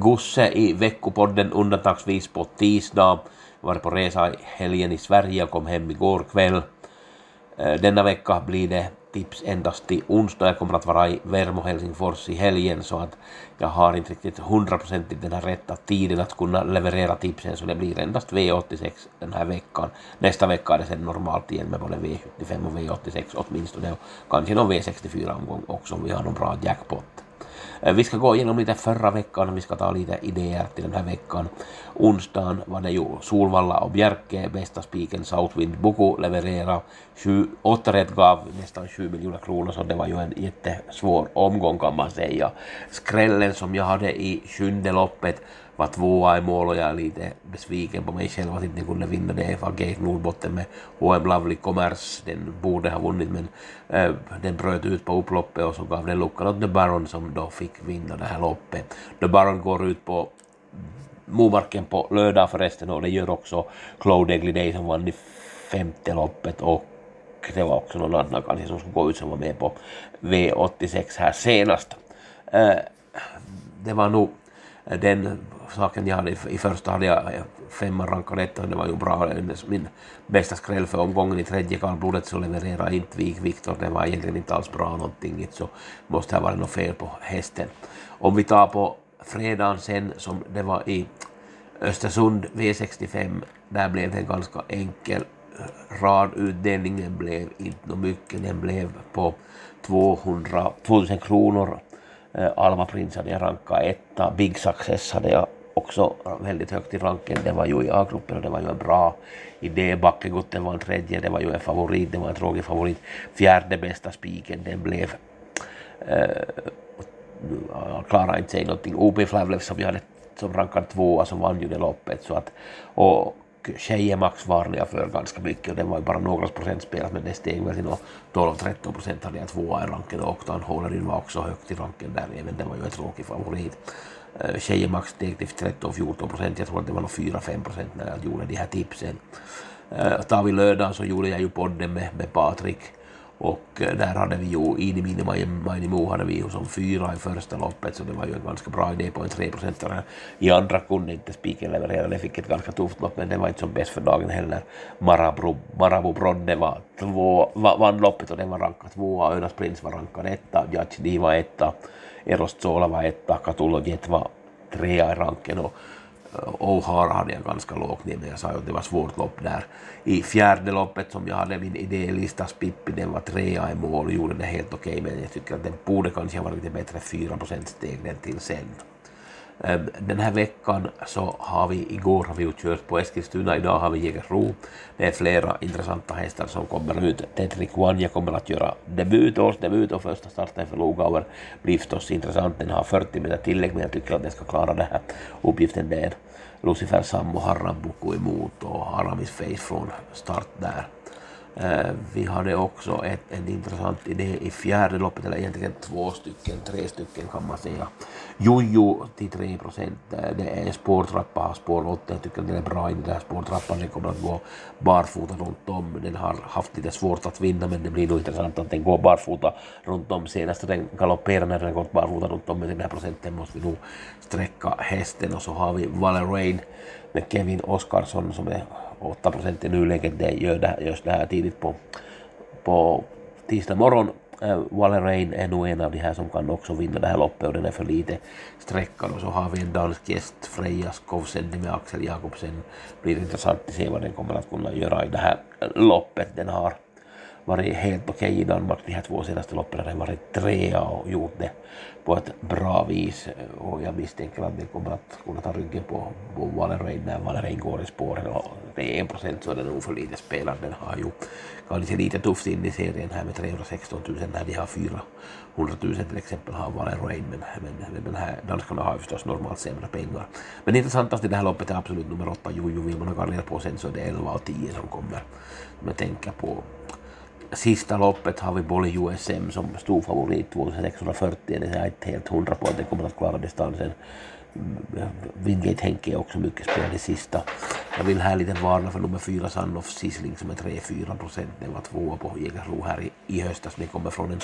Gusse i veckopodden undantagsvis på tisdag. Jag Var på resa i helgen i Sverige och kom hem igår kväll. Äh, Denna vecka blir det tips endast till onsdag. Jag kommer att vara i Vermo Helsingfors i helgen så att jag har inte riktigt hundraprocentigt den här rätta tiden att kunna leverera tipsen så det blir endast V86 den här veckan. Nästa vecka är det sen normalt igen med både V75 och V86 åtminstone och kanske någon V64 omgång också om vi har någon bra jackpot. Eh, vi ska gå igenom lite förra veckan och vi ska ta lite idéer till den här veckan. Onsdagen var det ju Solvalla och Bjerke, bästa spiken Southwind Boko leverera. Sju, åtta rätt gav nästan 7 miljoner kronor så det var ju en jättesvår omgång kan man säga. Skrällen som jag hade i sjunde loppet var tvåa i mål och jag är lite besviken på mig själv att inte kunde vinna det. Var Gate Nordbotten med HM Lovely Commerce, den borde ha vunnit men äh, den bröt ut på upploppet och så gav den luckan åt The Baron som då fick vinna det här loppet. The Baron går ut på Momarken på lördag förresten och det gör också Claude Egliday som vann i femte loppet och det var också någon annan kanske som skulle gå ut som var med på V86 här senast. Eh, det var nog den saken jag hade i första hand. jag femman rankade etta det var ju bra. Min bästa skräll för omgången i tredje kallblodet så levererade inte Vik Viktor. Det var egentligen inte alls bra någonting så måste ha varit något fel på hästen. Om vi tar på fredagen sen som det var i Östersund V65 där blev det en ganska enkel radutdelningen blev inte mycket, den blev på 200 2000 kronor eh, Alma Prince hade jag rankat etta, Big Success hade jag också väldigt högt i flanken. Det var ju i A-gruppen och det var ju en bra idé. Backegutten var en tredje, det var ju en favorit, det var en tråkig favorit. Fjärde bästa spiken, den blev eh, äh, klarade inte sig någonting. OP Flavlev som jag hade som rankad tvåa som vann ju det loppet så att och tjejer max jag för ganska mycket och den var ju bara några procent spelat men det steg väl till 12-13 procent hade jag tvåa i ranken och Octan Hollerin var också högt i ranken där även den var ju en tråkig favorit. Eh, tjejer max steg till 13-14 procent, jag tror att det var nog 4-5 procent när jag gjorde de här tipsen. Eh, Tar vi lördagen så gjorde jag ju podden med, med Patrik och eh, där hade vi ju Ini Mini Mainimo hade vi ju som fyra i första loppet så det var ju en ganska bra idé på en 3 procentare. I andra kunde inte spiken leverera, det fick ett ganska tufft lopp men det var inte som bäst för dagen heller. Marabru, Marabu Brodde var två, vann loppet och den var rankad tvåa, Önas Prins var rankad etta, Judge D var etta, Eros Zola var etta, Catulo Jet var trea i ranken och O'Hara hade jag ganska lågt ner, men jag sa ju att det var svårt lopp där. I fjärde loppet som jag hade min idélista Pippi, den var trea i mål och gjorde det helt okej, okay, men jag tycker att den borde kanske ha varit lite bättre, 4 steg den till sen. Ehm, den här veckan så har vi, igår har vi kört på Eskilstuna, idag har vi Jägersro. Det är flera intressanta hästar som kommer ut. Tetrick One kommer att göra debut, årsdebut och första starten för Lugauer blir förstås intressant. Den har 40 meter tillägg men jag tycker att den ska klara den här uppgiften. Det är Lucifer Sammo, Harran Buku emot och Haramis Face från start där. Eh, vi hade också. Ett, en intressant idé i fjärde loppet, eller egentligen två stycken, tre stycken kan man säga. Jojo till 3 procent, eh, det är en spårtrappa, har spår 8, jag tycker den är bra i den här spårtrappan, den kommer att gå barfota runt om, den har haft lite svårt att vinna men det blir nog intressant att den går barfota runt om, senast den galopperade när den gått barfota runt om med den här procenten måste vi nog sträcka hästen. Och så har vi Valerain med Kevin Oskarsson som är 8 procent i nuläget. Det gör det, just det här tidigt på, på tisdag. Äh, Valerain är nog en av de här som kan också vinna det här loppet och den är för lite. Och så har vi en dansk gäst, Freja Skovsendi med Axel Jakobsen. Blir intressant att se vad den kommer att kunna göra i det här loppet. Den har varit helt okej okay i Danmark de här två senaste loppen. Den varit trea och gjort det på ett bra vis och jag misstänker att den kommer att kunna ta ryggen på, på när Wallerein går i spåren och det är en procent så är det nog för lite spelare. Den har ju kanske lite tufft in i serien här med 316 000 när de har 400 000 till exempel har Wallerein. men, men, men den här danskarna har ju förstås normalt sämre pengar. Men intressantast i det här loppet är absolut nummer 8 Jojo vill man ha på sen så är det 11 och 10 som kommer. som jag tänker på sista loppet har vi Bolli USM som stor favorit 2640. Det är inte helt hundra på att det kommer att klara distansen. Wingate Henke är också mycket spelad i sista. Jag vill här lite varna för nummer fyra Sun Sisling som är 3-4 procent. Den var tvåa på Jägersro här i, i höstas. Det kommer från en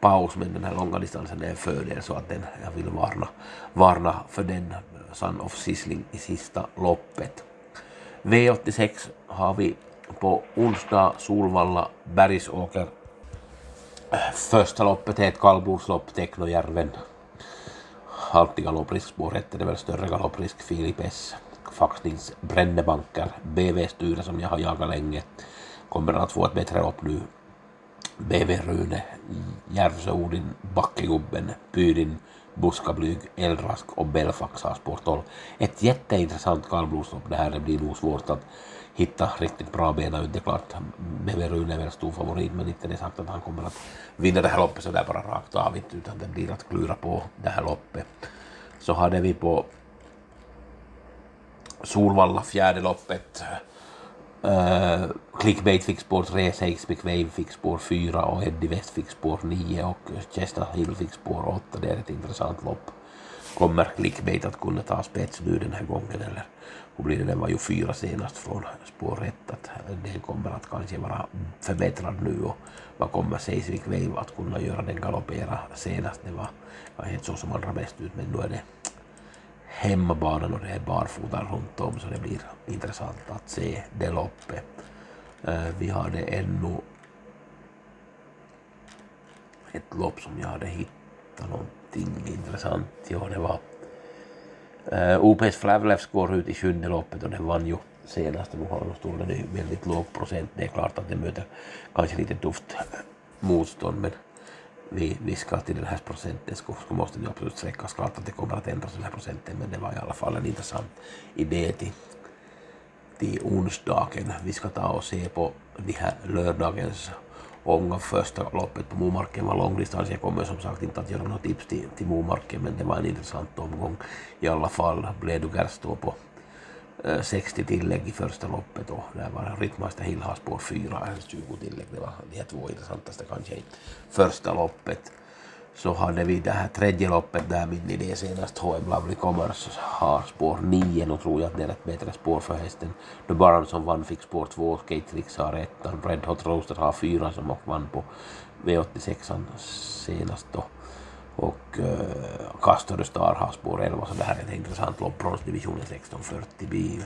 paus men den här långa distansen är en fördel så att den, jag vill varna, varna för den Sun of i sista loppet. V86 har vi på onsdag Solvalla Bergsåker. Första loppet är ett kallblodslopp, Teknojärven. Alltid galopprisk, spår 1 är det väl större galopprisk, Filip S. Faxnings Brännebanker, BV Sture som jag har jagat länge. Kommer att få ett bättre lopp nu. BV Rune, Järvsö Odin, Backegubben, Pydin, Buskablyg, Eldrask och Belfax har spår 12. Ett jätteintressant kallblodslopp det här, det blir nog svårt att hitta riktigt bra bena ut. Det är klart, Meve Rune är väl stor favorit, men inte det sagt att han kommer att vinna det här loppet så där bara rakt av, utan det blir att klura på det här loppet. Så hade vi på Solvalla fjärde loppet Uh, Clickbait fick spår 3, Seix McVave fick spår 4 och Eddie West fick spår 9 och Chester Hill fick spår 8. Det är ett intressant lopp. Kommer Clickbait att kunna ta spets nu den här gången eller hur blir det? Den var ju fyra senast från spår 1 att den kommer att kanske vara förbättrad nu och vad kommer Seisvik Wave att kunna göra den galoppera senast? Det var var inte så som allra bäst ut men nu är det hemmabanan och det är barfota runt om så det blir intressant att se det loppet. Eh, vi hade ännu ett lopp som jag hade hittat någonting intressant. Ja, det var eh, OPS Flavlevs går ut i sjunde loppet och den vann ju senast. Nu har de stod den väldigt låg procent. Det är klart att det möter kanske lite tufft motstånd men vi, vi ska till den här procenten så måste det absolut sträckas. Klart att det kommer att ändras den här procenten men det var i alla fall en intressant idé till, till onsdagen. Vi ska ta och se på de här lördagens omgång. Första loppet på Momarken var långdistans. Jag kommer som sagt inte att göra något tips till, till Momarken men det var en intressant omgång i alla fall. Bleduger står på 60 eh, tillägg i första loppet och där var Rittmeister Hill har spår 4, 20 tillägg. Det var de två intressantaste kanske i första loppet. Så hade vi det här tredje loppet där min idé senast, HM Lovely Commerce har spår 9, nu tror jag att det är ett bättre spår för hästen. The Baron som vann fick spår 2, Skate Tricks har 1, Red Hot Roaster har 4 som vann på V86 senast då och uh, Castor Star har spår 11 så det här är ett intressant lopp, bronsdivisionen 1640 bil.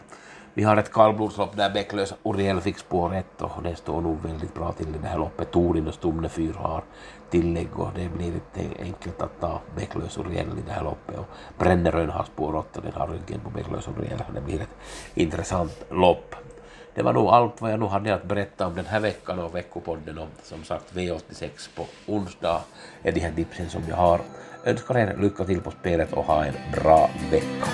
Vi har ett kallblodslopp där Bäcklös Oriel fick spår 1 och det står nog väldigt bra till i det här loppet. Torin och Stumne 4 har tillägg och det blir inte enkelt att ta Bäcklös Oriel i det här loppet och Brännerön har spår 8, den har ryggen på Bäcklös Oriel. Det blir ett intressant lopp det var nog allt vad jag nu hade att berätta om den här veckan och veckopodden och som sagt V86 på onsdag är de här tipsen som jag har. Önskar er lycka till på spelet och ha en bra vecka.